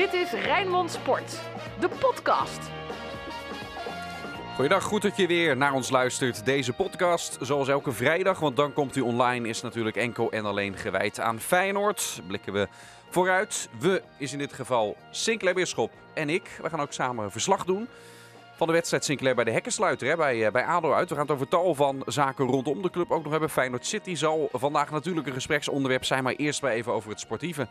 Dit is Rijnmond Sport, de podcast. Goeiedag, goed dat je weer naar ons luistert. Deze podcast, zoals elke vrijdag, want dan komt u online, is natuurlijk enkel en alleen gewijd aan Feyenoord. Blikken we vooruit. We is in dit geval Sinclair Bisschop en ik. We gaan ook samen verslag doen van de wedstrijd Sinclair bij de Hekkensluiter, bij, eh, bij ADO uit. We gaan het over tal van zaken rondom de club ook nog hebben. Feyenoord City zal vandaag natuurlijk een gespreksonderwerp zijn, maar eerst maar even over het sportieve.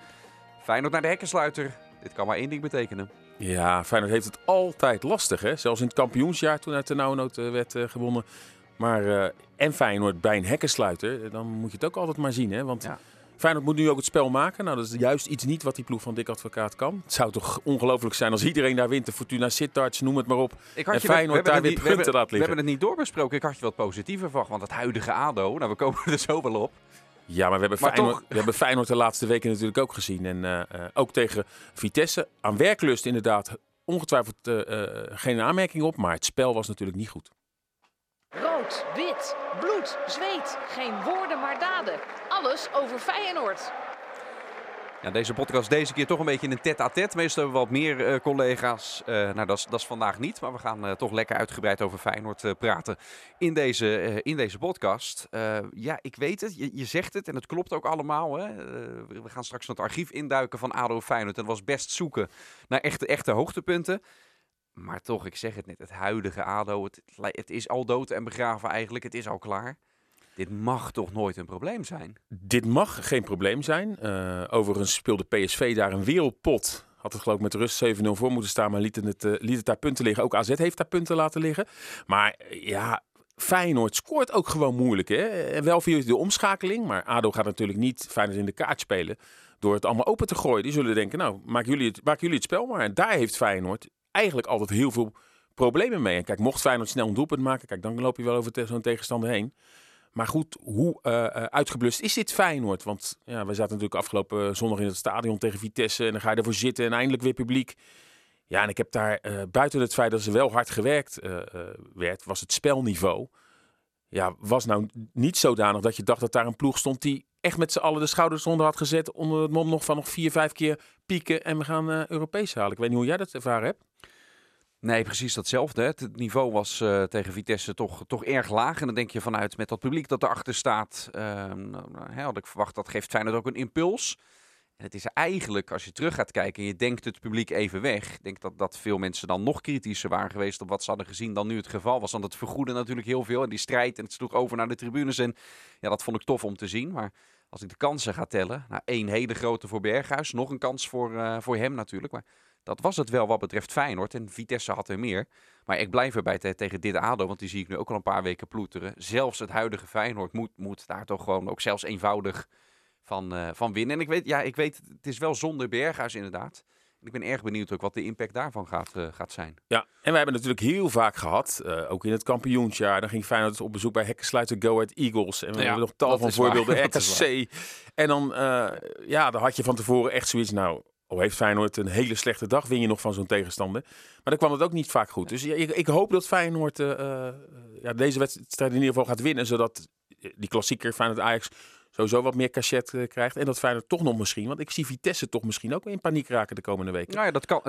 Feyenoord naar de Hekkensluiter. Dit kan maar één ding betekenen. Ja, Feyenoord heeft het altijd lastig. Hè? Zelfs in het kampioensjaar toen uit de nauwnood eh, werd uh, gewonnen. Maar, uh, en Feyenoord bij een hekkensluiter, dan moet je het ook altijd maar zien. Hè? Want ja. Feyenoord moet nu ook het spel maken. Nou, dat is juist iets niet wat die ploeg van Dick Advocaat kan. Het zou toch ongelooflijk zijn als iedereen daar wint. De Fortuna Sittard, noem het maar op. Ik had en Feyenoord daar weer punten laat liggen. We hebben het niet doorbesproken. Ik had je wat positiever verwacht. Want het huidige ADO, nou we komen er zo wel op. Ja, maar we hebben, maar Feyenoord, we hebben Feyenoord de laatste weken natuurlijk ook gezien. En uh, uh, ook tegen Vitesse. Aan werklust inderdaad ongetwijfeld uh, geen aanmerking op. Maar het spel was natuurlijk niet goed. Rood, wit, bloed, zweet. Geen woorden maar daden. Alles over Feyenoord. Ja, deze podcast deze keer toch een beetje een tête-à-tête. Meestal hebben we wat meer uh, collega's. Uh, nou, dat is, dat vandaag niet. Maar we gaan uh, toch lekker uitgebreid over Feyenoord praten in deze, in deze podcast. ja, ik weet het. Je, je, zegt het en het klopt ook allemaal. Hè? we gaan straks naar het archief induiken van ADO Feyenoord. En was best zoeken naar echte, echte hoogtepunten. Maar toch, ik zeg het net. Het huidige ADO, het, het is al dood en begraven eigenlijk. Het is al klaar. Dit mag toch nooit een probleem zijn? Dit mag geen probleem zijn. Uh, overigens speelde PSV daar een wereldpot. Had het geloof ik met rust 7-0 voor moeten staan, maar liet het, uh, liet het daar punten liggen. Ook AZ heeft daar punten laten liggen. Maar ja, Feyenoord scoort ook gewoon moeilijk. Hè? Wel via de omschakeling, maar ADO gaat natuurlijk niet Feyenoord in de kaart spelen. Door het allemaal open te gooien. Die zullen denken, nou, maken jullie het, maken jullie het spel maar. En daar heeft Feyenoord eigenlijk altijd heel veel problemen mee. En kijk, mocht Feyenoord snel een doelpunt maken, kijk, dan loop je wel over zo'n tegenstander heen. Maar goed, hoe uh, uitgeblust is dit Feyenoord? Want ja, we zaten natuurlijk afgelopen zondag in het stadion tegen Vitesse. En dan ga je ervoor zitten en eindelijk weer publiek. Ja, en ik heb daar buiten het feit dat ze wel hard gewerkt werd, was het spelniveau. Ja, was nou niet zodanig dat je dacht dat daar een ploeg stond die echt met z'n allen de schouders onder had gezet. Onder het mom nog van nog vier, vijf keer pieken en we gaan Europees halen. Ik weet niet hoe jij dat ervaren hebt. Nee, precies datzelfde. Het niveau was uh, tegen Vitesse toch, toch erg laag. En dan denk je vanuit met dat publiek dat erachter staat. Uh, nou, had ik verwacht dat geeft Feyenoord ook een impuls. En het is eigenlijk, als je terug gaat kijken en je denkt het publiek even weg. Ik denk dat, dat veel mensen dan nog kritischer waren geweest op wat ze hadden gezien dan nu het geval was. Want het vergoedde natuurlijk heel veel. En die strijd en het sloeg over naar de tribunes. En ja, dat vond ik tof om te zien. Maar als ik de kansen ga tellen. Nou, één hele grote voor Berghuis. Nog een kans voor, uh, voor hem natuurlijk. Maar dat was het wel wat betreft Feyenoord. En Vitesse had er meer. Maar ik blijf erbij tegen dit ADO, want die zie ik nu ook al een paar weken ploeteren. Zelfs het huidige Feyenoord moet, moet daar toch gewoon ook zelfs eenvoudig van, uh, van winnen. En ik weet, ja, ik weet, het is wel zonder Berghuis inderdaad. Ik ben erg benieuwd ook wat de impact daarvan gaat, uh, gaat zijn. Ja, en we hebben natuurlijk heel vaak gehad, uh, ook in het kampioensjaar, dan ging Feyenoord op bezoek bij Hekkensluiter Go Ahead Eagles. En we ja, hebben nog tal van voorbeelden, RKC. En dan, uh, ja, dan had je van tevoren echt zoiets, nou, Oh, heeft Feyenoord een hele slechte dag, win je nog van zo'n tegenstander. Maar dan kwam het ook niet vaak goed. Dus ik, ik hoop dat Feyenoord uh, uh, ja, deze wedstrijd in ieder geval gaat winnen. Zodat die klassieker Feyenoord-Ajax sowieso wat meer cachet krijgt. En dat Feyenoord toch nog misschien, want ik zie Vitesse toch misschien ook in paniek raken de komende weken. Nou ja, dat kan,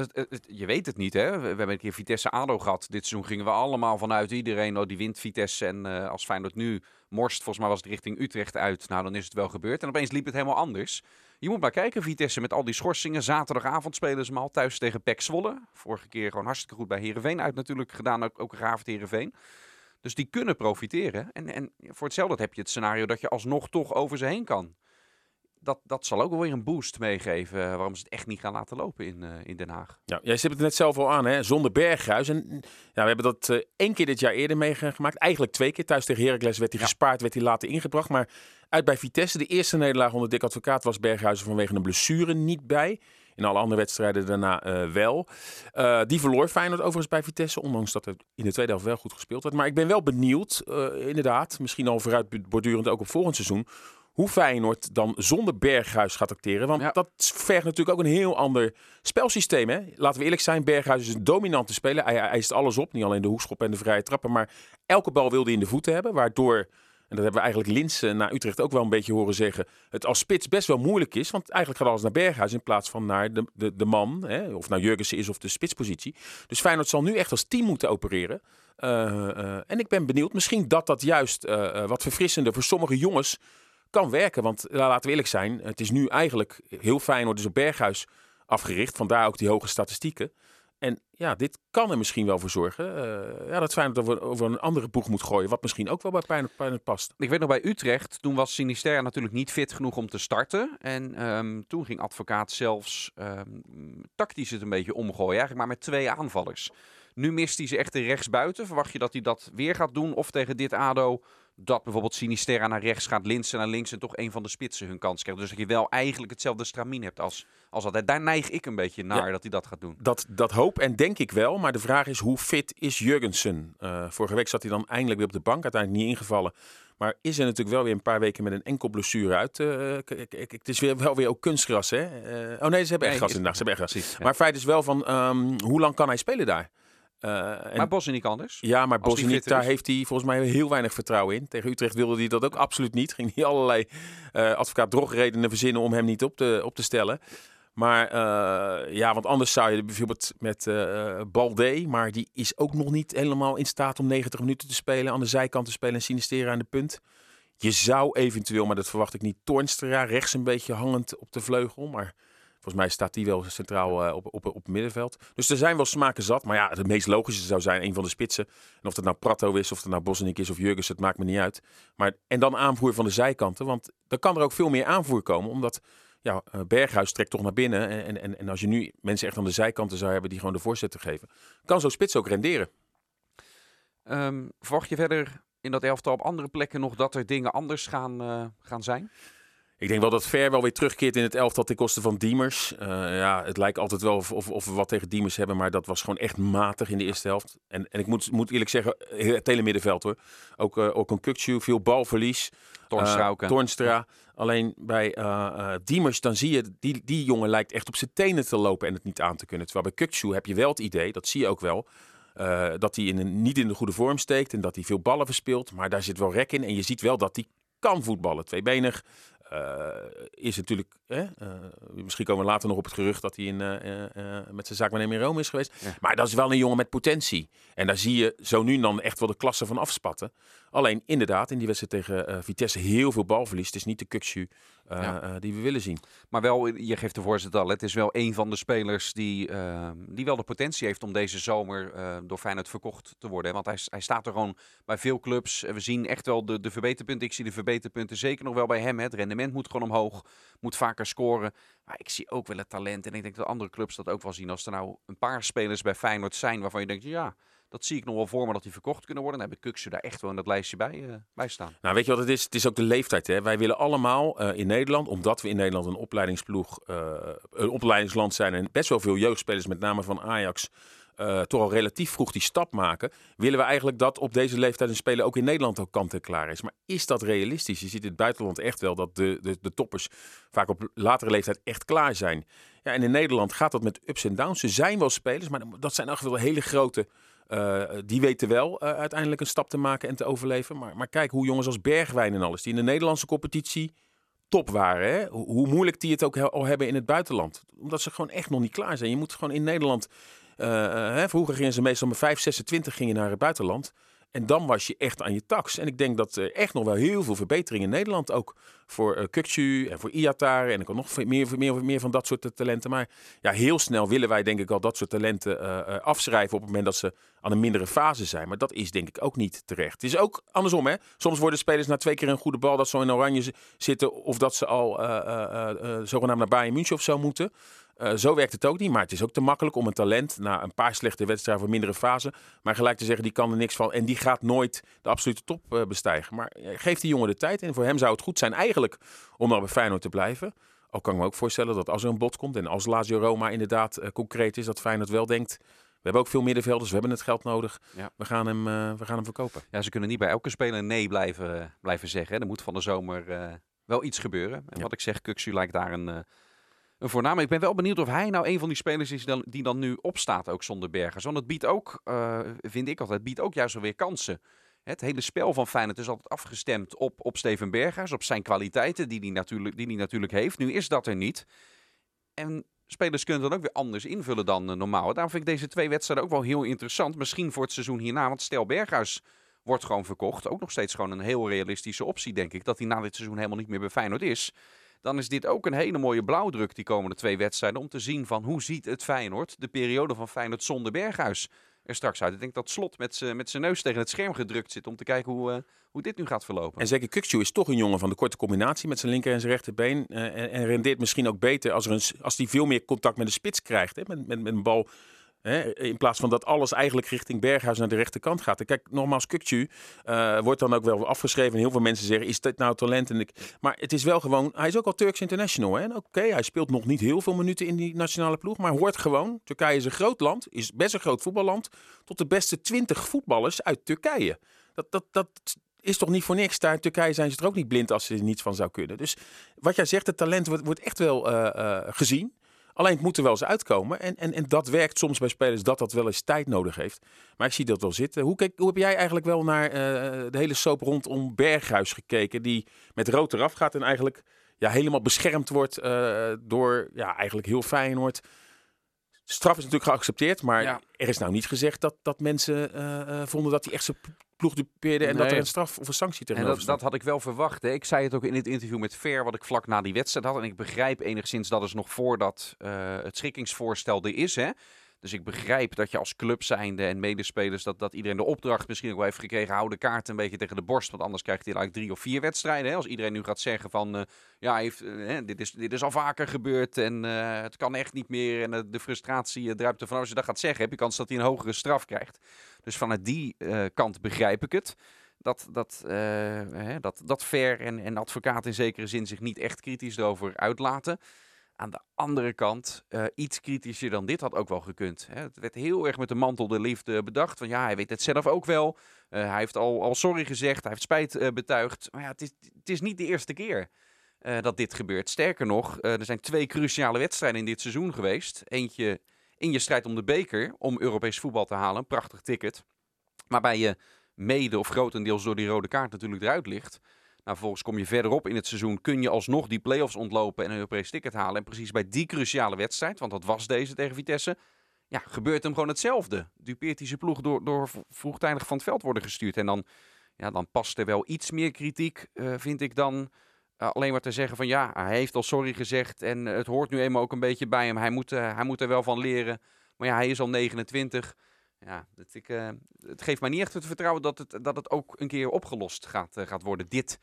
je weet het niet hè. We, we, hebben een keer Vitesse-ADO gehad. Dit seizoen gingen we allemaal vanuit iedereen, oh, die wint Vitesse. En als Feyenoord nu morst, volgens mij was het richting Utrecht uit. Nou, dan is het wel gebeurd. En opeens liep het helemaal anders. Je moet maar kijken, Vitesse met al die schorsingen. Zaterdagavond spelen ze al thuis tegen Pek Zwolle. Vorige keer gewoon hartstikke goed bij Herenveen uit natuurlijk gedaan, ook, ook avond Herenveen. Dus die kunnen profiteren. En, en voor hetzelfde heb je het scenario dat je alsnog toch over ze heen kan. Dat, dat zal ook wel weer een boost meegeven eh, waarom ze het echt niet gaan laten lopen in, uh, in Den Haag. Ja, jij zit het net zelf al aan, hè? zonder Berghuis. En ja, we hebben dat uh, één keer dit jaar eerder meegemaakt. Eigenlijk twee keer. Thuis tegen Heracles werd hij ja. gespaard, werd hij later ingebracht. Maar uit bij Vitesse. De eerste nederlaag onder Dick Advocaat was Berghuizen vanwege een blessure niet bij. In alle andere wedstrijden daarna uh, wel. Uh, die verloor Feyenoord overigens bij Vitesse. Ondanks dat er in de tweede helft wel goed gespeeld werd. Maar ik ben wel benieuwd, uh, inderdaad. Misschien al vooruit bordurend ook op volgend seizoen. Hoe Feyenoord dan zonder Berghuis gaat acteren. Want ja. dat vergt natuurlijk ook een heel ander spelsysteem. Hè? Laten we eerlijk zijn, Berghuis is een dominante speler. Hij eist alles op. Niet alleen de hoekschop en de vrije trappen. Maar elke bal wil hij in de voeten hebben. Waardoor en dat hebben we eigenlijk Linsen naar Utrecht ook wel een beetje horen zeggen, het als spits best wel moeilijk is. Want eigenlijk gaat alles naar Berghuis in plaats van naar de, de, de man, hè, of naar Jurgensen is of de spitspositie. Dus Feyenoord zal nu echt als team moeten opereren. Uh, uh, en ik ben benieuwd, misschien dat dat juist uh, wat verfrissender voor sommige jongens kan werken. Want laten we eerlijk zijn, het is nu eigenlijk heel fijn, dus op Berghuis afgericht. Vandaar ook die hoge statistieken. En ja, dit kan er misschien wel voor zorgen. Uh, ja, dat Feyenoord over, over een andere boeg moet gooien. Wat misschien ook wel bij Feyenoord past. Ik weet nog bij Utrecht. Toen was Sinister natuurlijk niet fit genoeg om te starten. En um, toen ging advocaat zelfs um, tactisch het een beetje omgooien. Eigenlijk maar met twee aanvallers. Nu mist hij ze echt de rechtsbuiten. Verwacht je dat hij dat weer gaat doen? Of tegen dit ADO dat bijvoorbeeld Sinisterra naar rechts gaat, Linsen naar links en toch een van de spitsen hun kans krijgt. Dus dat je wel eigenlijk hetzelfde stramien hebt als, als altijd. Daar neig ik een beetje naar dat hij dat gaat doen. Dat, dat hoop en denk ik wel, maar de vraag is hoe fit is Jurgensen? Uh, vorige week zat hij dan eindelijk weer op de bank, uiteindelijk niet ingevallen. Maar is er natuurlijk wel weer een paar weken met een enkel blessure uit. Uh, het is weer, wel weer ook kunstgras, hè? Uh, oh nee, ze hebben echt gras in de Ze hebben echt gras. Maar feit is wel van, um, hoe lang kan hij spelen daar? Uh, maar Bosniek anders? Ja, maar Bosniek, daar heeft hij volgens mij heel weinig vertrouwen in. Tegen Utrecht wilde hij dat ook absoluut niet. Ging hij allerlei uh, advocaat drogredenen verzinnen om hem niet op te, op te stellen. Maar uh, ja, want anders zou je bijvoorbeeld met uh, Balde, maar die is ook nog niet helemaal in staat om 90 minuten te spelen, aan de zijkant te spelen en Sinistera aan de punt. Je zou eventueel, maar dat verwacht ik niet, Toornstra rechts een beetje hangend op de vleugel, maar Volgens mij staat die wel centraal uh, op, op, op het middenveld. Dus er zijn wel smaken zat. Maar ja, het meest logische zou zijn een van de spitsen. En of het nou Prato is, of het nou Bosnik is of Jurgens, het maakt me niet uit. Maar, en dan aanvoer van de zijkanten. Want dan kan er ook veel meer aanvoer komen. Omdat ja, eh, Berghuis trekt toch naar binnen. En, en, en als je nu mensen echt aan de zijkanten zou hebben die gewoon de voorzetten geven. Kan zo'n spits ook renderen. Um, verwacht je verder in dat elftal op andere plekken nog dat er dingen anders gaan, uh, gaan zijn? Ik denk wel dat Ver wel weer terugkeert in het elftal ten koste van Diemers. Uh, ja, het lijkt altijd wel of, of, of, we wat tegen Diemers hebben, maar dat was gewoon echt matig in de eerste helft. En, en ik moet, moet eerlijk zeggen, het hele middenveld hoor. Ook, uh, ook een Kukcu, veel balverlies. Uh, Toornstra. Alleen bij Diemers, dan zie je, die, die jongen lijkt echt op zijn tenen te lopen en het niet aan te kunnen. Terwijl bij Kukcu heb je wel het idee, dat zie je ook wel, dat hij in een, niet in de goede vorm steekt en dat hij veel ballen verspeelt. Maar daar zit wel rek in en je ziet wel dat hij kan voetballen. Tweebenig, is natuurlijk, uh, misschien komen we later nog op het gerucht dat hij in, uh, met zijn zaakwaarnemer in Rome is geweest. Ja. Maar dat is wel een jongen met potentie. En daar zie je zo nu dan echt wel de klasse van afspatten. Alleen inderdaad, in die wedstrijd tegen Vitesse heel veel balverlies. Het is niet de Kukshu ja. die we willen zien. Maar wel, je geeft de voorzitter al, het is wel een van de spelers die, die wel de potentie heeft om deze zomer door Feyenoord verkocht te worden. Want hij, hij staat er gewoon bij veel clubs. We zien echt wel de, de verbeterpunten. Ik zie de verbeterpunten zeker nog wel bij hem. Het rendement moet gewoon omhoog, moet vaker scoren. Maar ik zie ook wel het talent en ik denk dat andere clubs dat ook wel zien. Als er nou een paar spelers bij Feyenoord zijn waarvan je denkt, ja, dat zie ik nog wel voor me dat die verkocht kunnen worden. Dan heb ik daar echt wel in dat lijstje bij, uh, bij staan. Nou, weet je wat het is? Het is ook de leeftijd. Hè? Wij willen allemaal uh, in Nederland, omdat we in Nederland een opleidingsploeg, uh, een opleidingsland zijn en best wel veel jeugdspelers, met name van Ajax, toch al relatief vroeg die stap maken, willen we eigenlijk dat op deze leeftijd een speler ook in Nederland ook kant en klaar is. Maar is dat realistisch? Je ziet in het buitenland echt wel dat de, de, de toppers vaak op latere leeftijd echt klaar zijn. Ja, en in Nederland gaat dat met ups en downs. Ze zijn wel spelers, maar dat zijn echt wel hele grote. Uh, die weten wel uh, uiteindelijk een stap te maken en te overleven. Maar, maar kijk hoe jongens als Bergwijn en alles, die in de Nederlandse competitie top waren. Hè? Hoe moeilijk die het ook al hebben in het buitenland. Omdat ze gewoon echt nog niet klaar zijn. Je moet gewoon in Nederland uh, vroeger gingen ze meestal met 5, 26 gingen naar het buitenland. En dan was je echt aan je tax. En ik denk dat er echt nog wel heel veel verbetering in Nederland ook voor uh, en voor Iatar. En ik kan nog meer, meer, meer van dat soort talenten. Maar ja, heel snel willen wij denk ik al dat soort talenten afschrijven op het moment dat ze aan een mindere fase zijn. Maar dat is denk ik ook niet terecht. Het is ook andersom. Hè? Soms worden spelers na twee keer een goede bal dat ze in oranje zitten. Of dat ze al zogenaamd naar Bayern München of zo moeten. Uh, zo werkt het ook niet, maar het is ook te makkelijk om een talent na een paar slechte wedstrijden voor mindere fase, maar gelijk te zeggen die kan er niks van en die gaat nooit de absolute top uh, bestijgen. Maar uh, geef die jongen de tijd en voor hem zou het goed zijn eigenlijk om nog bij Feyenoord te blijven. Al kan ik me ook voorstellen dat als er een bot komt en als Lazio Roma inderdaad concreet is, dat Feyenoord wel denkt, we hebben ook veel middenvelders, we hebben het geld nodig. Ja. We, gaan hem, we gaan hem verkopen. Ja, ze kunnen niet bij elke speler nee blijven, blijven zeggen. Hè. Er moet van de zomer wel iets gebeuren. En ja. wat ik zeg, Kuxu lijkt daar een een voorname. Ik ben wel benieuwd of hij nou een van die spelers is dan, die dan nu opstaat, ook zonder Bergers. Want het biedt ook, uh, vind ik altijd, biedt ook juist alweer kansen. Het hele spel van Feyenoord is altijd afgestemd op, op Steven Berghuis, op zijn kwaliteiten die hij natuurlijk, die hij natuurlijk heeft. Nu is dat er niet. En spelers kunnen dan ook weer anders invullen dan normaal. Daarom vind ik deze twee wedstrijden ook wel heel interessant. Misschien voor het seizoen hierna, want stel Berghuis wordt gewoon verkocht. Ook nog steeds gewoon een heel realistische optie, denk ik. Dat hij na dit seizoen helemaal niet meer bij Feyenoord is. Dan is dit ook een hele mooie blauwdruk, die komende twee wedstrijden. Om te zien van hoe ziet het Feyenoord, de periode van Feyenoord zonder Berghuis er straks uit. Ik denk dat Slot met zijn neus tegen het scherm gedrukt zit om te kijken hoe, uh, hoe dit nu gaat verlopen. En zeker Kukcu is toch een jongen van de korte combinatie met zijn linker en zijn rechterbeen. Uh, en, en rendeert misschien ook beter er als hij veel meer contact met de spits krijgt. Hè, met, met, met een bal in plaats van dat alles eigenlijk richting Berghuis naar de rechterkant gaat. Kijk, nogmaals, Kukcu uh, wordt dan ook wel afgeschreven. En heel veel mensen zeggen, is dit nou talent? En ik... Maar het is wel gewoon, hij is ook al Turks international. Hè? Oké, hij speelt nog niet heel veel minuten in die nationale ploeg. Maar hoort gewoon, Turkije is een groot land, is best een groot voetballand. Tot de beste 20 voetballers uit Turkije. Dat, dat, dat is toch niet voor niks. Daar in Turkije zijn ze er ook niet blind als ze er niets van zou kunnen. Dus wat jij zegt, het talent wordt, wordt echt wel uh, uh, gezien. Alleen het moet er wel eens uitkomen. En, en, en dat werkt soms bij spelers dat dat wel eens tijd nodig heeft. Maar ik zie dat wel zitten. Hoe, kijk, hoe heb jij eigenlijk wel naar uh, de hele soap rondom Berghuis gekeken? Die met rood eraf gaat en eigenlijk ja, helemaal beschermd wordt uh, door ja, eigenlijk heel Feyenoord. Straf is natuurlijk geaccepteerd, maar ja. er is nou niet gezegd dat, dat mensen uh, vonden dat hij echt zijn ploeg dupeerde en nee. dat er een straf of een sanctie tegenover En dat, dat had ik wel verwacht. Hè. Ik zei het ook in het interview met Ver, wat ik vlak na die wedstrijd had. En ik begrijp enigszins dat is nog voordat uh, het schikkingsvoorstel er is. Hè. Dus ik begrijp dat je als club zijnde en medespelers, dat, dat iedereen de opdracht misschien ook wel heeft gekregen, hou de kaart een beetje tegen de borst, want anders krijgt hij eigenlijk drie of vier wedstrijden. Hè? Als iedereen nu gaat zeggen van, uh, ja, heeft, uh, dit, is, dit is al vaker gebeurd en uh, het kan echt niet meer en de frustratie druipt er van. Als je dat gaat zeggen, heb je kans dat hij een hogere straf krijgt. Dus vanuit die kant begrijp ik het. Dat, dat, hè, dat, dat Ver en, en advocaat in zekere zin zich niet echt kritisch erover uitlaten. Aan de andere kant, uh, iets kritischer dan dit had ook wel gekund. Hè. Het werd heel erg met de mantel de liefde bedacht. Van ja, hij weet het zelf ook wel. Uh, hij heeft al, al sorry gezegd, hij heeft spijt uh, betuigd. Maar ja, het is, het is niet de eerste keer dat dit gebeurt. Sterker nog, er zijn twee cruciale wedstrijden in dit seizoen geweest. Eentje in je strijd om de beker, om Europees voetbal te halen. Een prachtig ticket. Waarbij je mede of grotendeels door die rode kaart natuurlijk eruit ligt. Nou, vervolgens kom je verderop in het seizoen, kun je alsnog die play-offs ontlopen en een Europees ticket halen. En precies bij die cruciale wedstrijd, want dat was deze tegen Vitesse, ja, gebeurt hem gewoon hetzelfde. Dupeert hij zijn ploeg door, door vroegtijdig van het veld worden gestuurd. En dan, ja, dan past er wel iets meer kritiek, uh, vind ik dan, uh, alleen maar te zeggen van ja, hij heeft al sorry gezegd en het hoort nu eenmaal ook een beetje bij hem. Hij moet, hij moet er wel van leren. Maar ja, hij is al 29. Ja, dat ik, uh, het geeft mij niet echt het vertrouwen dat het, dat het ook een keer opgelost gaat, uh, gaat worden, dit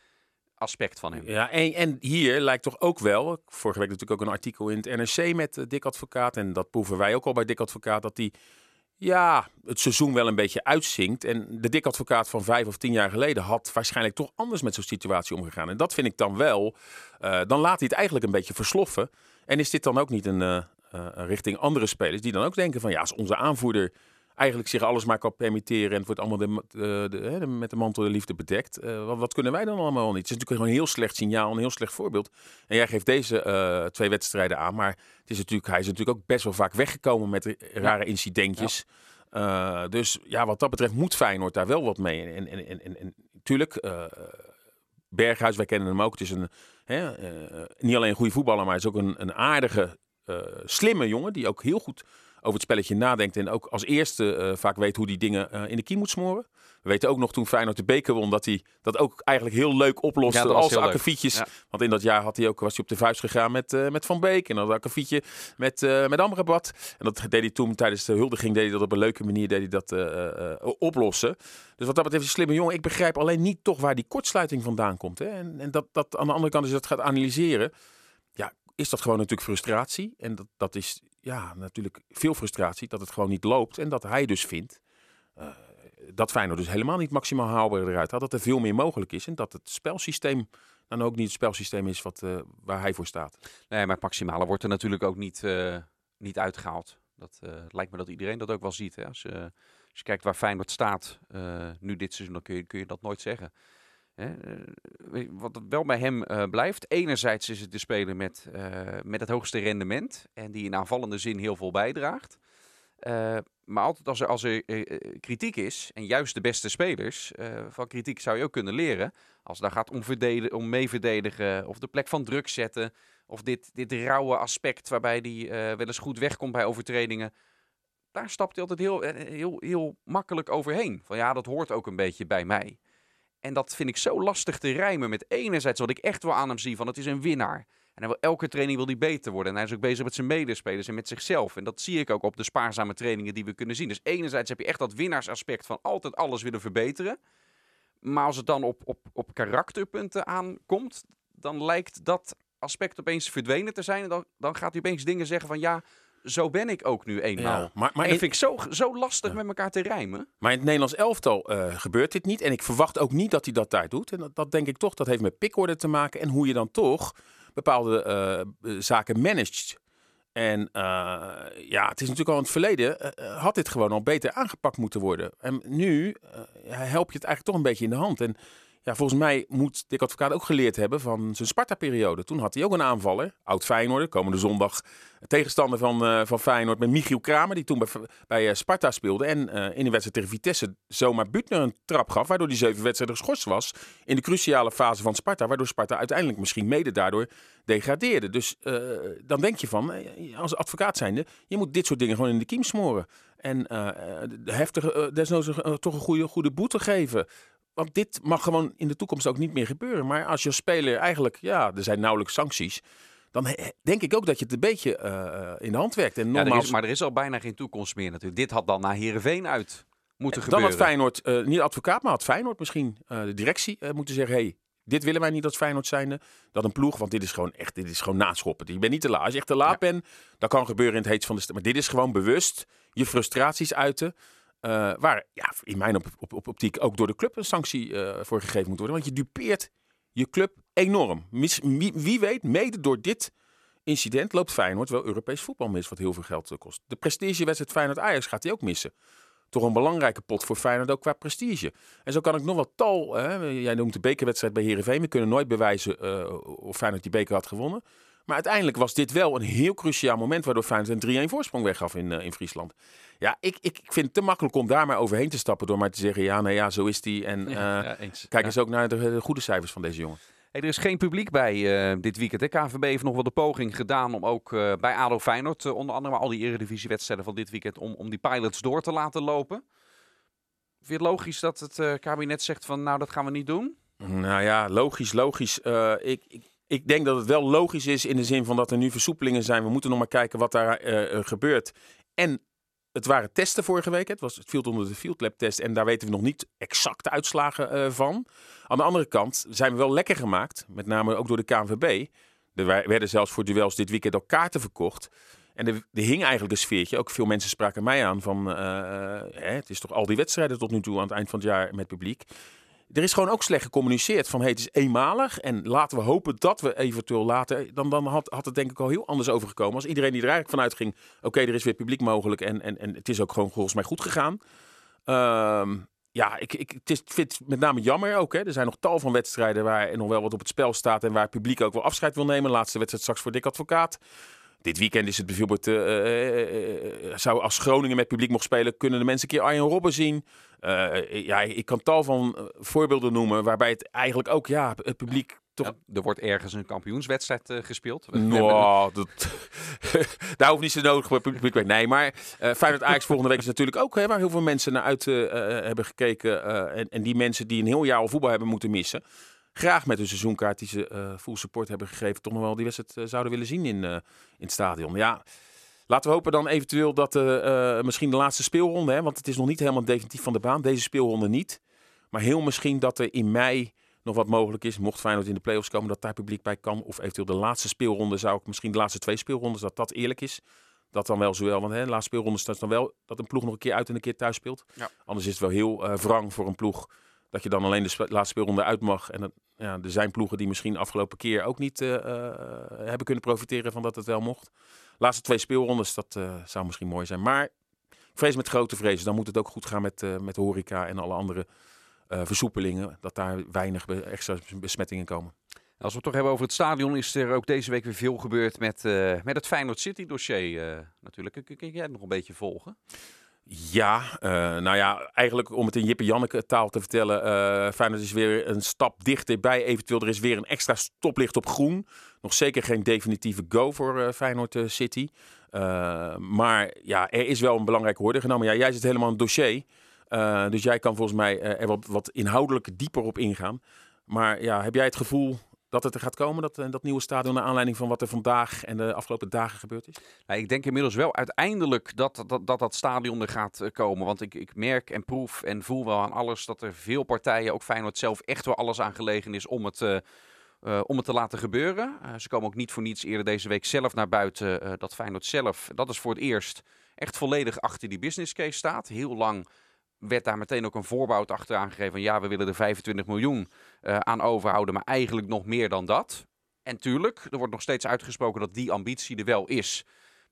aspect van hem. Ja, en, en hier lijkt toch ook wel, vorige week natuurlijk ook een artikel in het NRC met uh, Dick Advocaat, en dat proeven wij ook al bij Dick Advocaat, dat die ja, het seizoen wel een beetje uitzinkt. En de Dick Advocaat van vijf of tien jaar geleden had waarschijnlijk toch anders met zo'n situatie omgegaan. En dat vind ik dan wel, dan laat hij het eigenlijk een beetje versloffen. En is dit dan ook niet een richting andere spelers die dan ook denken van ja, als onze aanvoerder eigenlijk zich alles maar kan permitteren en het wordt allemaal de, de, de, de, met de mantel de liefde bedekt. Uh, wat, wat, kunnen wij dan allemaal niet? Het is natuurlijk gewoon een heel slecht signaal, een heel slecht voorbeeld. En jij geeft deze uh, twee wedstrijden aan, maar het is natuurlijk, hij is natuurlijk ook best wel vaak weggekomen met rare incidentjes. Ja. Uh, dus ja, wat dat betreft moet Feyenoord daar wel wat mee. En, en, en, en, en natuurlijk, Berghuis, wij kennen hem ook. Het is een, hè, niet alleen een goede voetballer, maar hij is ook een, een aardige, slimme jongen die ook heel goed over het spelletje nadenkt. En ook als eerste uh, vaak weet hoe die dingen uh, in de kiem moet smoren. We weten ook nog toen Feyenoord de beker won, dat hij dat ook eigenlijk heel leuk oploste ja, als akkefietjes. Ja. Want in dat jaar had hij ook, was hij op de vuist gegaan met, uh, met Van Beek. En dan akkefietje met, met Amrabat. En dat deed hij toen tijdens de huldiging, deed hij dat op een leuke manier deed hij dat, oplossen. Dus wat dat betreft is een slimme jongen. Ik begrijp alleen niet toch waar die kortsluiting vandaan komt. Hè? En, en dat, dat aan de andere kant, als je dat gaat analyseren, is dat gewoon natuurlijk frustratie. En dat, dat is ja, natuurlijk veel frustratie dat het gewoon niet loopt. En dat hij dus vindt uh, dat Feyenoord dus helemaal niet maximaal haalbaar eruit had. Dat er veel meer mogelijk is. En dat het spelsysteem dan ook niet het spelsysteem is wat, uh, waar hij voor staat. Nee, maar maximale wordt er natuurlijk ook niet, uh, niet uitgehaald. Dat lijkt me dat iedereen dat ook wel ziet. Hè? Als, als je kijkt waar Feyenoord staat nu dit seizoen, dan kun je, kun je dat nooit zeggen. Hè, wat wel bij hem uh, blijft. Enerzijds is het de speler met, uh, met het hoogste rendement. En die in aanvallende zin heel veel bijdraagt. Maar altijd als er, als er eh, eh, kritiek is, en juist de beste spelers, eh, van kritiek zou je ook kunnen leren. Als daar gaat om, verdedigen, om mee verdedigen, of de plek van druk zetten, of dit, dit rauwe aspect waarbij die eh, wel eens goed wegkomt bij overtredingen. Daar stapt hij altijd heel, eh, heel, heel makkelijk overheen. Van ja, dat hoort ook een beetje bij mij. En dat vind ik zo lastig te rijmen met enerzijds wat ik echt wel aan hem zie van het is een winnaar. En hij wil, elke training wil hij beter worden. En hij is ook bezig met zijn medespelers en met zichzelf. En dat zie ik ook op de spaarzame trainingen die we kunnen zien. Dus enerzijds heb je echt dat winnaarsaspect van altijd alles willen verbeteren. Maar als het dan op, op, op karakterpunten aankomt, dan lijkt dat aspect opeens verdwenen te zijn. En dan, dan gaat hij opeens dingen zeggen van ja, zo ben ik ook nu eenmaal. Ja, maar, maar, en dat vind ik zo, zo lastig met elkaar te rijmen. maar in het Nederlands elftal eh, gebeurt dit niet. En ik verwacht ook niet dat hij dat daar doet. En dat, dat denk ik toch, dat heeft met pikorde te maken. En hoe je dan toch bepaalde eh, zaken managt. En eh, ja, het is natuurlijk al in het verleden, eh, had dit gewoon al beter aangepakt moeten worden. En nu eh, help je het eigenlijk toch een beetje in de hand. En ja, volgens mij moet Dick Advocaat ook geleerd hebben van zijn Sparta-periode. Toen had hij ook een aanvaller, oud Feyenoord, komende zondag tegenstander van, eh, van Feyenoord met Michiel Kramer, die toen bij, bij eh, Sparta speelde. En eh, in de wedstrijd tegen Vitesse zomaar Butner een trap gaf, waardoor die zeven wedstrijden geschorst was in de cruciale fase van Sparta. Waardoor Sparta uiteindelijk misschien mede daardoor degradeerde. Dus dan denk je van, als advocaat zijnde, je moet dit soort dingen gewoon in de kiem smoren. En heftig, eh, desnoods toch een goede, goede boete geven. Want dit mag gewoon in de toekomst ook niet meer gebeuren. Maar als je als speler eigenlijk, ja, er zijn nauwelijks sancties. Dan denk ik ook dat je het een beetje eh, in de hand werkt. En Ja, is, maar er is al bijna geen toekomst meer natuurlijk. Dit had dan naar Heerenveen uit moeten dan gebeuren. had Feyenoord, eh, niet advocaat, maar had Feyenoord misschien eh, de directie eh, moeten zeggen... Hey, dit willen wij niet als Feyenoord zijnde. Dat een ploeg, want dit is gewoon echt, dit is gewoon naschoppen. Je bent niet te laat. Als je echt te laat bent, dat kan gebeuren in het heetst van de Maar dit is gewoon bewust je frustraties uiten. Eh, waar ja, in mijn op, op, op, optiek ook door de club een sanctie eh, voor gegeven moet worden. Want je dupeert je club enorm. Wie, wie weet, mede door dit incident loopt Feyenoord wel Europees voetbal mis, wat heel veel geld eh, kost. De prestigewedstrijd Feyenoord-Ajax gaat hij ook missen. Toch een belangrijke pot voor Feyenoord ook qua prestige. En zo kan ik nog wel tal, hè, jij noemt de bekerwedstrijd bij Heerenveen. We kunnen nooit bewijzen of Feyenoord die beker had gewonnen. Maar uiteindelijk was dit wel een heel cruciaal moment waardoor Feyenoord een 3-1 voorsprong weggaf in, eh, in Friesland. Ja, ik, ik, ik vind het te makkelijk om daar maar overheen te stappen door maar te zeggen, ja, nou ja, zo is die. En eh, Ja, eens. kijk eens ook naar de, de goede cijfers van deze jongen. Hey, er is geen publiek bij eh, dit weekend. De KNVB heeft nog wel de poging gedaan om ook bij ADO Feyenoord, onder andere maar al die eredivisiewedstrijden van dit weekend, om, om die pilots door te laten lopen. Vind je het logisch dat het kabinet zegt van nou dat gaan we niet doen? Nou ja, logisch, logisch. Ik, ik, ik denk dat het wel logisch is in de zin van dat er nu versoepelingen zijn. We moeten nog maar kijken wat daar eh, eh, gebeurt. En het waren testen vorige week. Het, was, het viel onder de Field Lab test en daar weten we nog niet exacte uitslagen eh, van. Aan de andere kant zijn we wel lekker gemaakt, met name ook door de KNVB. Er werden zelfs voor duels dit weekend al kaarten verkocht. En er, hing eigenlijk een sfeertje. Ook veel mensen spraken mij aan van... hè, het is toch al die wedstrijden tot nu toe aan het eind van het jaar met publiek. Er is gewoon ook slecht gecommuniceerd van het is eenmalig. En laten we hopen dat we eventueel later... Dan, dan had, had het denk ik al heel anders overgekomen. Als iedereen die er eigenlijk vanuit ging... Oké, er is weer publiek mogelijk en, en, en het is ook gewoon volgens mij goed gegaan. Ehm, ja, ik, ik het is, vind het met name jammer ook. Hè. Er zijn nog tal van wedstrijden waar er nog wel wat op het spel staat... en waar het publiek ook wel afscheid wil nemen. Laatste wedstrijd straks voor Dick Advocaat. Dit weekend is het bijvoorbeeld, eh, eh, eh, zou als Groningen met publiek mocht spelen, kunnen de mensen een keer Arjen Robben zien. Ja, ik kan tal van voorbeelden noemen waarbij het eigenlijk ook, ja, het publiek toch... Ja, er wordt ergens een kampioenswedstrijd gespeeld. Nou, dat, daar hoeft niet zo nodig voor publiek. Nee, maar eh Feyenoord Ajax volgende week is natuurlijk ook hè, waar heel veel mensen naar uit hebben gekeken. en, en die mensen die een heel jaar al voetbal hebben moeten missen. Graag met hun seizoenkaart die ze eh full support hebben gegeven. Toch nog wel die wedstrijd eh, zouden willen zien in, eh, in het stadion. Ja, laten we hopen dan eventueel dat eh, misschien de laatste speelronde. Hè, want het is nog niet helemaal definitief van de baan. Deze speelronde niet. Maar heel misschien dat er in mei nog wat mogelijk is. Mocht Feyenoord in de play-offs komen, dat daar publiek bij kan. Of eventueel de laatste speelronde zou ik misschien de laatste twee speelrondes, dat dat eerlijk is. Dat dan wel zowel, want hè, de laatste speelronde staat dan wel dat een ploeg nog een keer uit en een keer thuis speelt. Ja. Anders is het wel heel eh wrang voor een ploeg dat je dan alleen de laatste speelronde uit mag. En ja, er zijn ploegen die misschien afgelopen keer ook niet eh, eh, hebben kunnen profiteren van dat het wel mocht. Laatste twee speelrondes, dat eh, zou misschien mooi zijn. Maar ik vrees met grote vrezen, dan moet het ook goed gaan met, met horeca en alle andere versoepelingen. Dat daar weinig extra besmettingen komen. Als we het toch hebben over het stadion, is er ook deze week weer veel gebeurd met, met het Feyenoord City dossier. natuurlijk, kun jij het nog een beetje volgen? Ja, uh, nou ja, eigenlijk om het in Jippe Janneke taal te vertellen. Uh, Feyenoord is weer een stap dichterbij. Eventueel er is weer een extra stoplicht op groen. Nog zeker geen definitieve go voor uh, Feyenoord City. maar ja, er is wel een belangrijke hoorde genomen. Ja, jij zit helemaal in het dossier. dus jij kan volgens mij er wat, wat inhoudelijk dieper op ingaan. Maar ja, heb jij het gevoel dat het er gaat komen, dat, eh, dat nieuwe stadion, naar aanleiding van wat er vandaag en de afgelopen dagen gebeurd is? Nou, ik denk inmiddels wel uiteindelijk dat dat, dat, dat stadion er gaat eh, komen. Want ik, ik merk en proef en voel wel aan alles dat er veel partijen, ook Feyenoord zelf, echt wel alles aan gelegen is om het... Uh, om het te laten gebeuren. ze komen ook niet voor niets eerder deze week zelf naar buiten. dat Feyenoord zelf, dat is voor het eerst, echt volledig achter die business case staat. Heel lang werd daar meteen ook een voorbouw achteraan gegeven. ja, we willen er 25 miljoen uh, aan overhouden, maar eigenlijk nog meer dan dat. En tuurlijk, er wordt nog steeds uitgesproken dat die ambitie er wel is.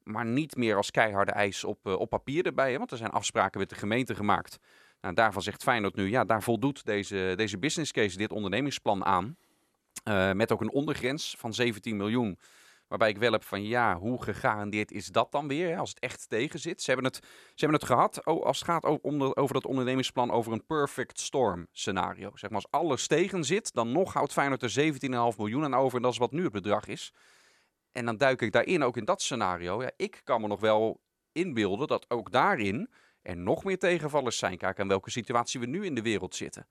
Maar niet meer als keiharde eis op, uh, op papier erbij. Hè? Want er zijn afspraken met de gemeente gemaakt. Nou, daarvan zegt Feyenoord nu, ja, daar voldoet deze, deze business case, dit ondernemingsplan aan. Uh, met ook een ondergrens van 17 miljoen Waarbij ik wel heb van ja, hoe gegarandeerd is dat dan weer? Als het echt tegen zit. Ze hebben het, ze hebben het gehad oh, als het gaat over, over dat ondernemingsplan over een perfect storm scenario. Zeg maar als alles tegen zit, dan nog houdt Feyenoord er 17,5 miljoen aan over. En dat is wat nu het bedrag is. En dan duik ik daarin ook in dat scenario. Ja, ik kan me nog wel inbeelden dat ook daarin er nog meer tegenvallers zijn. Kijk aan welke situatie we nu in de wereld zitten.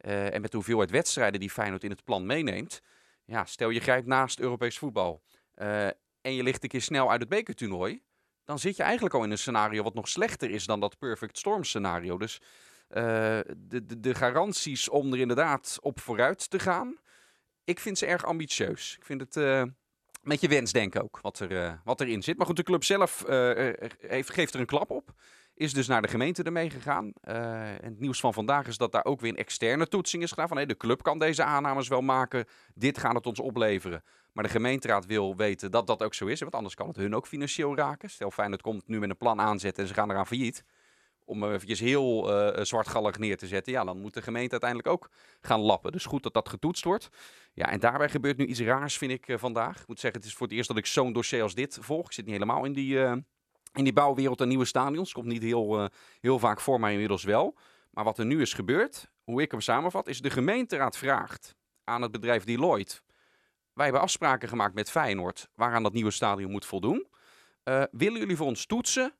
Uh, en met hoeveelheid wedstrijden die Feyenoord in het plan meeneemt. Ja, stel je grijpt naast Europees voetbal. Uh, en je ligt een keer snel uit het bekertoernooi, dan zit je eigenlijk al in een scenario wat nog slechter is dan dat perfect storm scenario. Dus uh, de, de, de, garanties om er inderdaad op vooruit te gaan, ik vind ze erg ambitieus. Ik vind het uh, met je wensdenken ook, wat, er, wat erin zit. Maar goed, de club zelf heeft, geeft er een klap op. Is dus naar de gemeente ermee gegaan. en het nieuws van vandaag is dat daar ook weer een externe toetsing is gedaan. Van hey, de club kan deze aannames wel maken. Dit gaat het ons opleveren. Maar de gemeenteraad wil weten dat dat ook zo is. Want anders kan het hun ook financieel raken. Stel Feyenoord komt nu met een plan aanzetten en ze gaan eraan failliet. Om eventjes heel uh, zwartgallig neer te zetten. Ja, dan moet de gemeente uiteindelijk ook gaan lappen. Dus goed dat dat getoetst wordt. Ja, en daarbij gebeurt nu iets raars, vind ik, uh, vandaag. Ik moet zeggen, het is voor het eerst dat ik zo'n dossier als dit volg. Ik zit niet helemaal in die, in die bouwwereld en nieuwe stadions. Komt niet heel, heel vaak voor, mij inmiddels wel. Maar wat er nu is gebeurd, hoe ik hem samenvat, is de gemeenteraad vraagt aan het bedrijf Deloitte wij hebben afspraken gemaakt met Feyenoord waaraan dat nieuwe stadion moet voldoen. Uh, willen jullie voor ons toetsen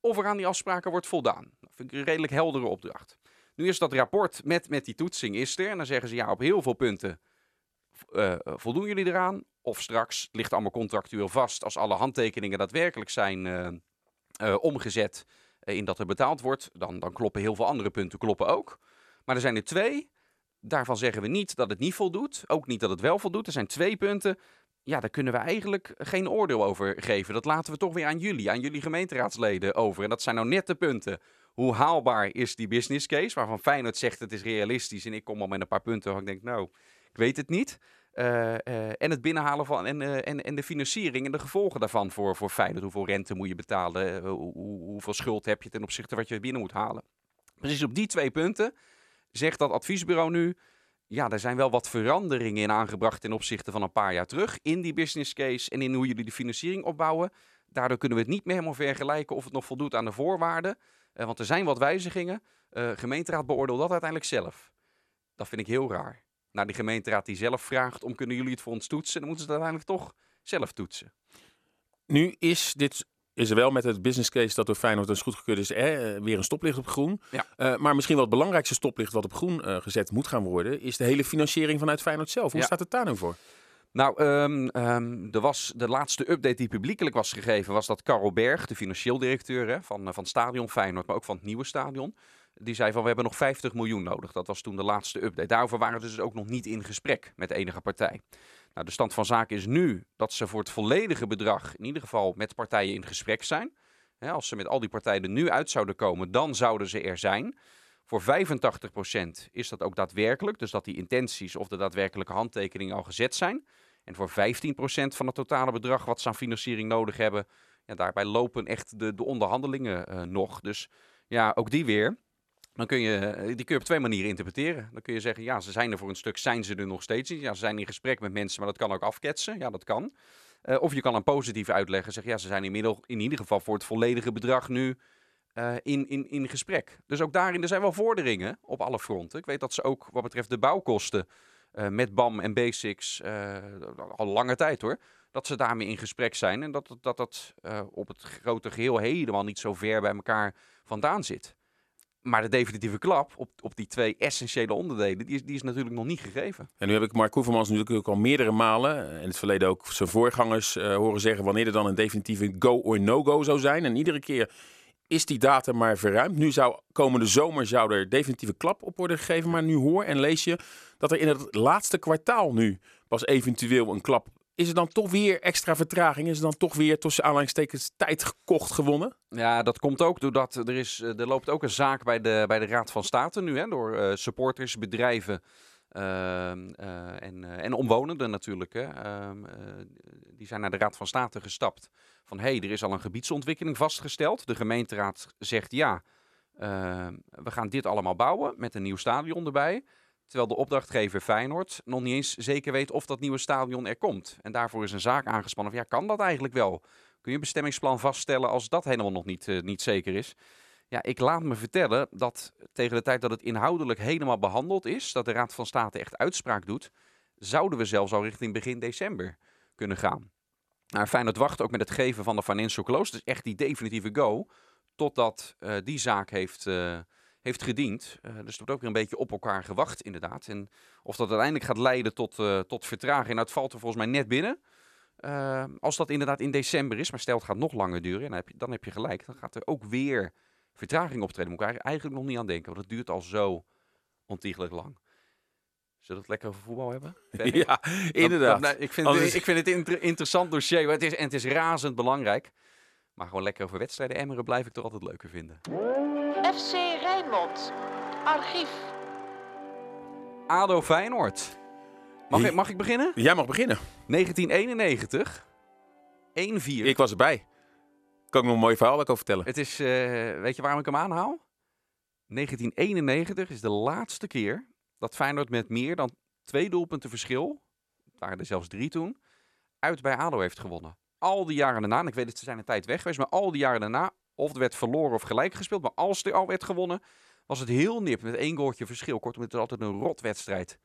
of er aan die afspraken wordt voldaan? Dat vind ik een redelijk heldere opdracht. Nu is dat rapport met, met die toetsing is er. En dan zeggen ze ja, op heel veel punten uh, voldoen jullie eraan. Of straks ligt allemaal contractueel vast als alle handtekeningen daadwerkelijk zijn uh, omgezet in dat er betaald wordt. Dan, dan kloppen heel veel andere punten kloppen ook. Maar er zijn er twee Daarvan zeggen we niet dat het niet voldoet. Ook niet dat het wel voldoet. Er zijn twee punten. Ja, daar kunnen we eigenlijk geen oordeel over geven. Dat laten we toch weer aan jullie, aan jullie gemeenteraadsleden over. En dat zijn nou net de punten. Hoe haalbaar is die business case? Waarvan Feyenoord zegt het is realistisch. En ik kom al met een paar punten waar ik denk, nou, ik weet het niet. Uh, uh, en het binnenhalen van en, uh, en, en de financiering en de gevolgen daarvan voor, voor Feyenoord. Hoeveel rente moet je betalen? Hoe, hoeveel schuld heb je ten opzichte wat je binnen moet halen? Precies op die twee punten zegt dat adviesbureau nu. Ja, er zijn wel wat veranderingen in aangebracht ten opzichte van een paar jaar terug. In die business case en in hoe jullie de financiering opbouwen. Daardoor kunnen we het niet meer helemaal vergelijken of het nog voldoet aan de voorwaarden. Uh, want er zijn wat wijzigingen. Uh, gemeenteraad beoordeelt dat uiteindelijk zelf. Dat vind ik heel raar. Naar die gemeenteraad die zelf vraagt om kunnen jullie het voor ons toetsen. Dan moeten ze het uiteindelijk toch zelf toetsen. Nu is dit is er wel met het business case dat door Feyenoord dus goedgekeurd is, eh, weer een stoplicht op groen. Ja. Uh, maar misschien wel het belangrijkste stoplicht wat op groen uh, gezet moet gaan worden, is de hele financiering vanuit Feyenoord zelf. Hoe staat het daar nu voor? Nou, um, um, er was de laatste update die publiekelijk was gegeven, was dat Karel Berg, de financieel directeur hè, van, van Stadion Feyenoord, maar ook van het nieuwe stadion, die zei van we hebben nog 50 miljoen nodig. Dat was toen de laatste update. Daarover waren ze dus ook nog niet in gesprek met enige partij. Nou, de stand van zaken is nu dat ze voor het volledige bedrag in ieder geval met partijen in gesprek zijn. als ze met al die partijen er nu uit zouden komen, dan zouden ze er zijn. Voor 85% is dat ook daadwerkelijk, dus dat die intenties of de daadwerkelijke handtekeningen al gezet zijn. En voor 15% van het totale bedrag wat ze aan financiering nodig hebben, ja, daarbij lopen echt de, de onderhandelingen uh, nog. Dus ja, ook die weer. Dan kun je, eh, die kun je op twee manieren interpreteren. Dan kun je zeggen, ja, ze zijn er voor een stuk, zijn ze er nog steeds niet. Ja, ze zijn in gesprek met mensen, maar dat kan ook afketsen. Ja, dat kan. Uh, of je kan een positief uitleggen. Zeg, ja, ze zijn inmiddels in ieder geval voor het volledige bedrag nu eh, in, in, in gesprek. Dus ook daarin, er zijn wel vorderingen op alle fronten. Ik weet dat ze ook wat betreft de bouwkosten eh, met BAM en Basics eh, al lange tijd hoor. Dat ze daarmee in gesprek zijn en dat dat, dat, eh, op het grote geheel helemaal niet zo ver bij elkaar vandaan zit. Maar de definitieve klap op, op die twee essentiële onderdelen, die is, die is natuurlijk nog niet gegeven. En nu heb ik Mark Koevermans natuurlijk ook al meerdere malen, eh, in het verleden ook zijn voorgangers, eh, horen zeggen wanneer er dan een definitieve go or no-go zou zijn. En iedere keer is die datum maar verruimd. Nu zou komende zomer zou er definitieve klap op worden gegeven. Maar nu hoor en lees je dat er in het laatste kwartaal nu pas eventueel een klap. Is er dan toch weer extra vertraging? Is er dan toch weer tussen aanhalingstekens tijd gekocht gewonnen? Ja, dat komt ook doordat er, is, eh, er loopt ook een zaak bij de, bij de Raad van State nu, hè, door eh, supporters, bedrijven ehm, eh, en, en omwonenden natuurlijk. Hè. Ehm, eh, die zijn naar de Raad van State gestapt van hé, hey, er is al een gebiedsontwikkeling vastgesteld. De gemeenteraad zegt ja, ehm, we gaan dit allemaal bouwen met een nieuw stadion erbij. Terwijl de opdrachtgever Feyenoord nog niet eens zeker weet of dat nieuwe stadion er komt. En daarvoor is een zaak aangespannen van ja, kan dat eigenlijk wel? Kun je een bestemmingsplan vaststellen als dat helemaal nog niet, eh, niet zeker is? Ja, ik laat me vertellen dat tegen de tijd dat het inhoudelijk helemaal behandeld is, dat de Raad van State echt uitspraak doet, zouden we zelfs al richting begin december kunnen gaan. Maar Feyenoord wacht ook met het geven van de financial close, dus echt die definitieve go, totdat eh, die zaak heeft, eh, heeft gediend. Eh, dus er wordt ook weer een beetje op elkaar gewacht inderdaad. En of dat uiteindelijk gaat leiden tot, eh, tot vertraging, nou, het valt er volgens mij net binnen. Eh, als dat inderdaad in december is, maar stel het gaat nog langer duren, dan heb je, dan heb je gelijk. Dan gaat er ook weer vertraging optreden. Moet ik eigenlijk- eigenlijk nog niet aan denken, want het duurt al zo ontiegelijk lang. Zullen we het lekker over voetbal hebben? Ja, Dan- inderdaad. dan- ik, vind Anders ik vind het een inter- interessant dossier. Het is, en het is razend belangrijk. Maar gewoon lekker over wedstrijden emmeren blijf ik toch altijd leuker vinden. FC Rijnmond. Archief. ADO Feyenoord. Mag, ik, mag ik beginnen? Jij mag beginnen. 1991. 1-4. Ik was erbij. Kan ik nog een mooi verhaal over vertellen? Het is, eh, weet je waarom ik hem aanhaal? 1991 is de laatste keer dat Feyenoord met meer dan twee doelpunten verschil, het waren er zelfs drie toen, uit bij ADO heeft gewonnen. Al die jaren daarna, en ik weet dat ze zijn een tijd weg geweest, maar al die jaren daarna, of er werd verloren of gelijk gespeeld, maar als er al werd gewonnen, was het heel nip met één goaltje verschil. Kortom, het is altijd een rotwedstrijd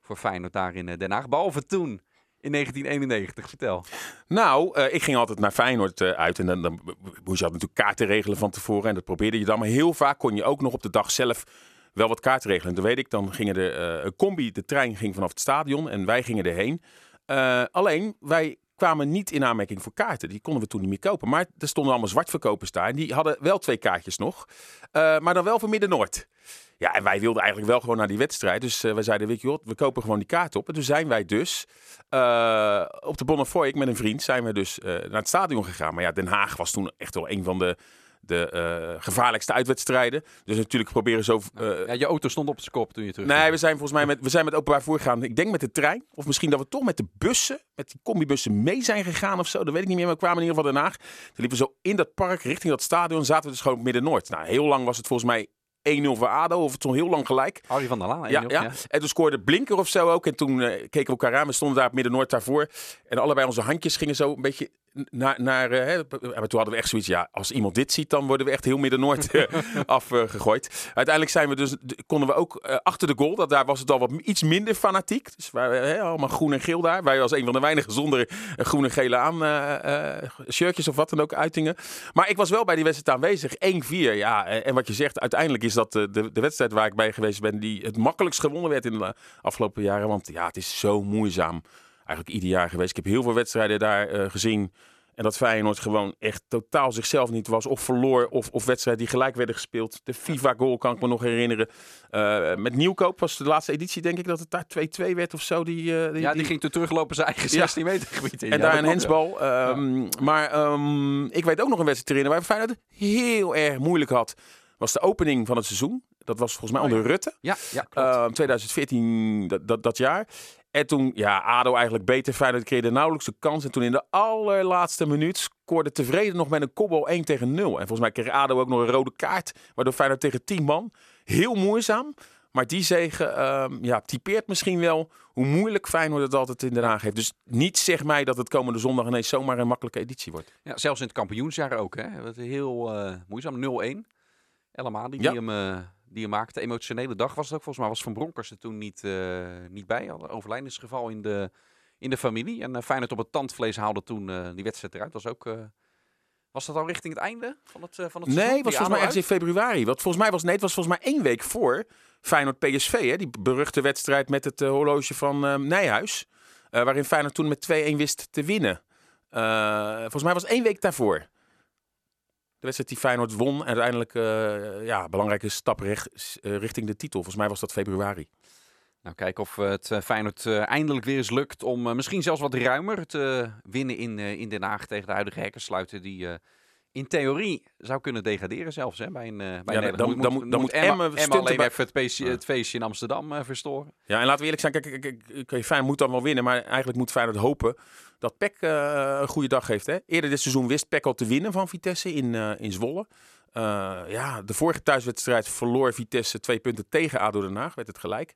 voor Feyenoord daar in eh, Den Haag. Behalve toen, in 1991. Vertel. Nou, eh, ik ging altijd naar Feyenoord eh, uit. En dan, moest je natuurlijk kaarten regelen van tevoren. En dat probeerde je dan. Maar heel vaak kon je ook nog op de dag zelf wel wat kaarten regelen. En dan weet ik, dan gingen eh, een combi, de trein ging vanaf het stadion. En wij gingen erheen. Alleen, wij kwamen niet in aanmerking voor kaarten. Die konden we toen niet meer kopen. Maar er stonden allemaal zwartverkopers daar. En die hadden wel twee kaartjes nog. Eh, maar dan wel voor Midden-Noord. Ja, en wij wilden eigenlijk wel gewoon naar die wedstrijd. Dus eh, wij zeiden, weet je we kopen gewoon die kaart op. En toen zijn wij dus eh, op de Bonnefoy, ik met een vriend, zijn we dus naar het stadion gegaan. Maar ja, Den Haag was toen echt wel een van de, de eh, gevaarlijkste uitwedstrijden. Dus natuurlijk proberen zo... eh, Ja, je auto stond op zijn kop toen je terug Nee, we zijn volgens mij met, we zijn met openbaar vervoer gegaan. Ik denk met de trein. Of misschien dat we toch met de bussen, met die combibussen mee zijn gegaan of zo. Dat weet ik niet meer. Maar we kwamen in ieder geval Den Haag. Toen liepen we zo in dat park richting dat stadion. Zaten we dus gewoon op Midden-Noord. Nou, heel lang was het volgens mij 1-0 voor ADO. Of het stond heel lang gelijk. Harry van der Laan. Ja, 1-0, ja. En toen scoorde Blinker of zo ook. En toen eh, keken we elkaar aan. We stonden daar op Midden-Noord daarvoor. En allebei onze handjes gingen zo een beetje naar... naar eh, hè. Maar toen hadden we echt zoiets... Ja, als iemand dit ziet, dan worden we echt heel Midden-Noord eh, afgegooid. Uiteindelijk zijn we dus, konden we ook eh, achter de goal. Dat, daar was het al wat iets minder fanatiek. Dus wij, hè, allemaal groen en geel daar. Wij als een van de weinigen zonder groen en gele aan eh, eh, shirtjes of wat dan ook uitingen. Maar ik was wel bij die wedstrijd aanwezig. 1-4, ja. En wat je zegt, uiteindelijk is dat eh, de, de wedstrijd waar ik bij geweest ben... die het makkelijkst gewonnen werd in de afgelopen jaren. Want ja, het is zo moeizaam. Eigenlijk ieder jaar geweest. Ik heb heel veel wedstrijden daar eh, gezien... En dat Feyenoord gewoon echt totaal zichzelf niet was. Of verloor, of, of wedstrijden die gelijk werden gespeeld. De FIFA-goal kan ik me nog herinneren. Eh, met Nieuwkoop was de laatste editie, denk ik, dat het daar 2-2 werd of zo. Die, eh, Ja, die ging toen teruglopen zijn eigen Ja. 16 meter gebied in. en Ja, daar een ja. hensbal. Ehm, Maar ehm, ik weet ook nog een wedstrijd herinneren waar Feyenoord heel erg moeilijk had. Was de opening van het seizoen. Dat was volgens mij Oh, onder Rutte. Ja, ja klopt. Ehm, 2014, dat, dat, dat jaar. En toen, ja, ADO eigenlijk beter. Feyenoord creëerde nauwelijks de kans. En toen in de allerlaatste minuut scoorde tevreden nog met een kopbal 1 tegen 0. En volgens mij kreeg ADO ook nog een rode kaart. Waardoor Feyenoord tegen 10 man, heel moeizaam, Maar die zegen ehm, ja, typeert misschien wel hoe moeilijk Feyenoord het altijd in Den Haag heeft. Dus niet zeg mij dat het komende zondag ineens zomaar een makkelijke editie wordt. Ja, zelfs in het kampioensjaar ook. Hè. Heel uh, moeizaam. 0-1. Elma die, Ja. die, hem, eh, die hem maakte. Emotionele dag was het ook. Volgens mij was Van Bronckhorst er toen niet, eh, niet bij. Had een overlijdensgeval in de, in de familie. En uh, Feyenoord op het tandvlees haalde toen eh, die wedstrijd eruit. Was ook... was dat al richting het einde van het, van het Nee, het was volgens mij ergens in februari. Want volgens mij was, nee, het was volgens mij één week voor Feyenoord PSV. Hè, die beruchte wedstrijd met het horloge van Nijhuis. waarin Feyenoord toen met 2-1 wist te winnen. Volgens mij was het één week daarvoor. De wedstrijd die Feyenoord won. En uiteindelijk eh ja, belangrijke stap recht, eh, richting de titel. Volgens mij was dat februari. Nou, kijken of het uh, Feyenoord uh, eindelijk weer eens lukt om uh, misschien zelfs wat ruimer te winnen in, in Den Haag tegen de huidige hekkensluiter die in theorie zou kunnen degraderen zelfs hè, bij een bij ja, een dan, moet, dan, moet, dan moet Emma, Emma, Emma alleen bij... even het, feestje, het feestje in Amsterdam uh, verstoren. Ja, en laten we eerlijk zijn, kijk, kijk, kijk Feyenoord moet dan wel winnen, maar eigenlijk moet Feyenoord hopen dat PEC uh, een goede dag heeft. Hè? Eerder dit seizoen wist PEC al te winnen van Vitesse in, uh, in Zwolle. Uh, ja, de vorige thuiswedstrijd verloor Vitesse twee punten tegen ADO Den Haag, werd het gelijk.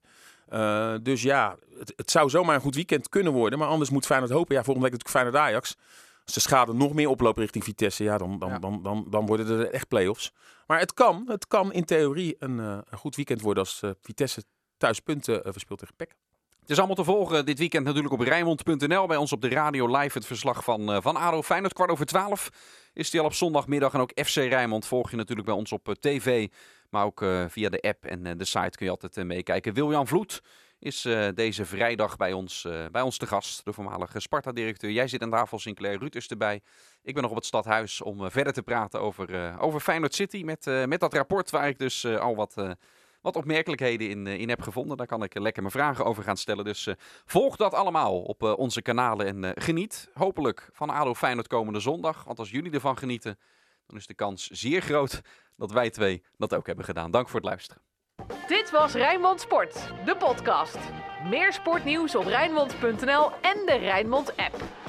Uh, dus ja, het, het, zou zomaar een goed weekend kunnen worden. Maar anders moet Feyenoord hopen. Ja, volgende week natuurlijk Feyenoord Ajax. Als de schade nog meer oploopt richting Vitesse, ja, dan, dan, ja. dan, dan, dan worden er echt play-offs. Maar het kan, het kan in theorie een, uh, een goed weekend worden als uh, Vitesse thuis punten verspeelt tegen PEC. Het is allemaal te volgen dit weekend natuurlijk op Rijnmond.nl. Bij ons op de radio live het verslag van, uh, van ADO Feyenoord. Kwart over twaalf is die al op zondagmiddag. En ook FC Rijnmond volg je natuurlijk bij ons op uh, tv. Maar ook uh, via de app en de site kun je altijd meekijken. Wiljan Vloed is uh, deze vrijdag bij ons, uh, bij ons te gast. De voormalige Sparta-directeur. Jij zit aan tafel, Sinclair Ruud is erbij. Ik ben nog op het stadhuis om uh, verder te praten over, over Feyenoord City. Met, met dat rapport waar ik dus al wat, wat opmerkelijkheden in, in heb gevonden. Daar kan ik lekker mijn vragen over gaan stellen. Dus volg dat allemaal op onze kanalen en geniet hopelijk van ADO Feyenoord komende zondag. Want als jullie ervan genieten, dan is de kans zeer groot dat wij twee dat ook hebben gedaan. Dank voor het luisteren. Dit was Rijnmond Sport, de podcast. Meer sportnieuws op Rijnmond.nl en de Rijnmond app.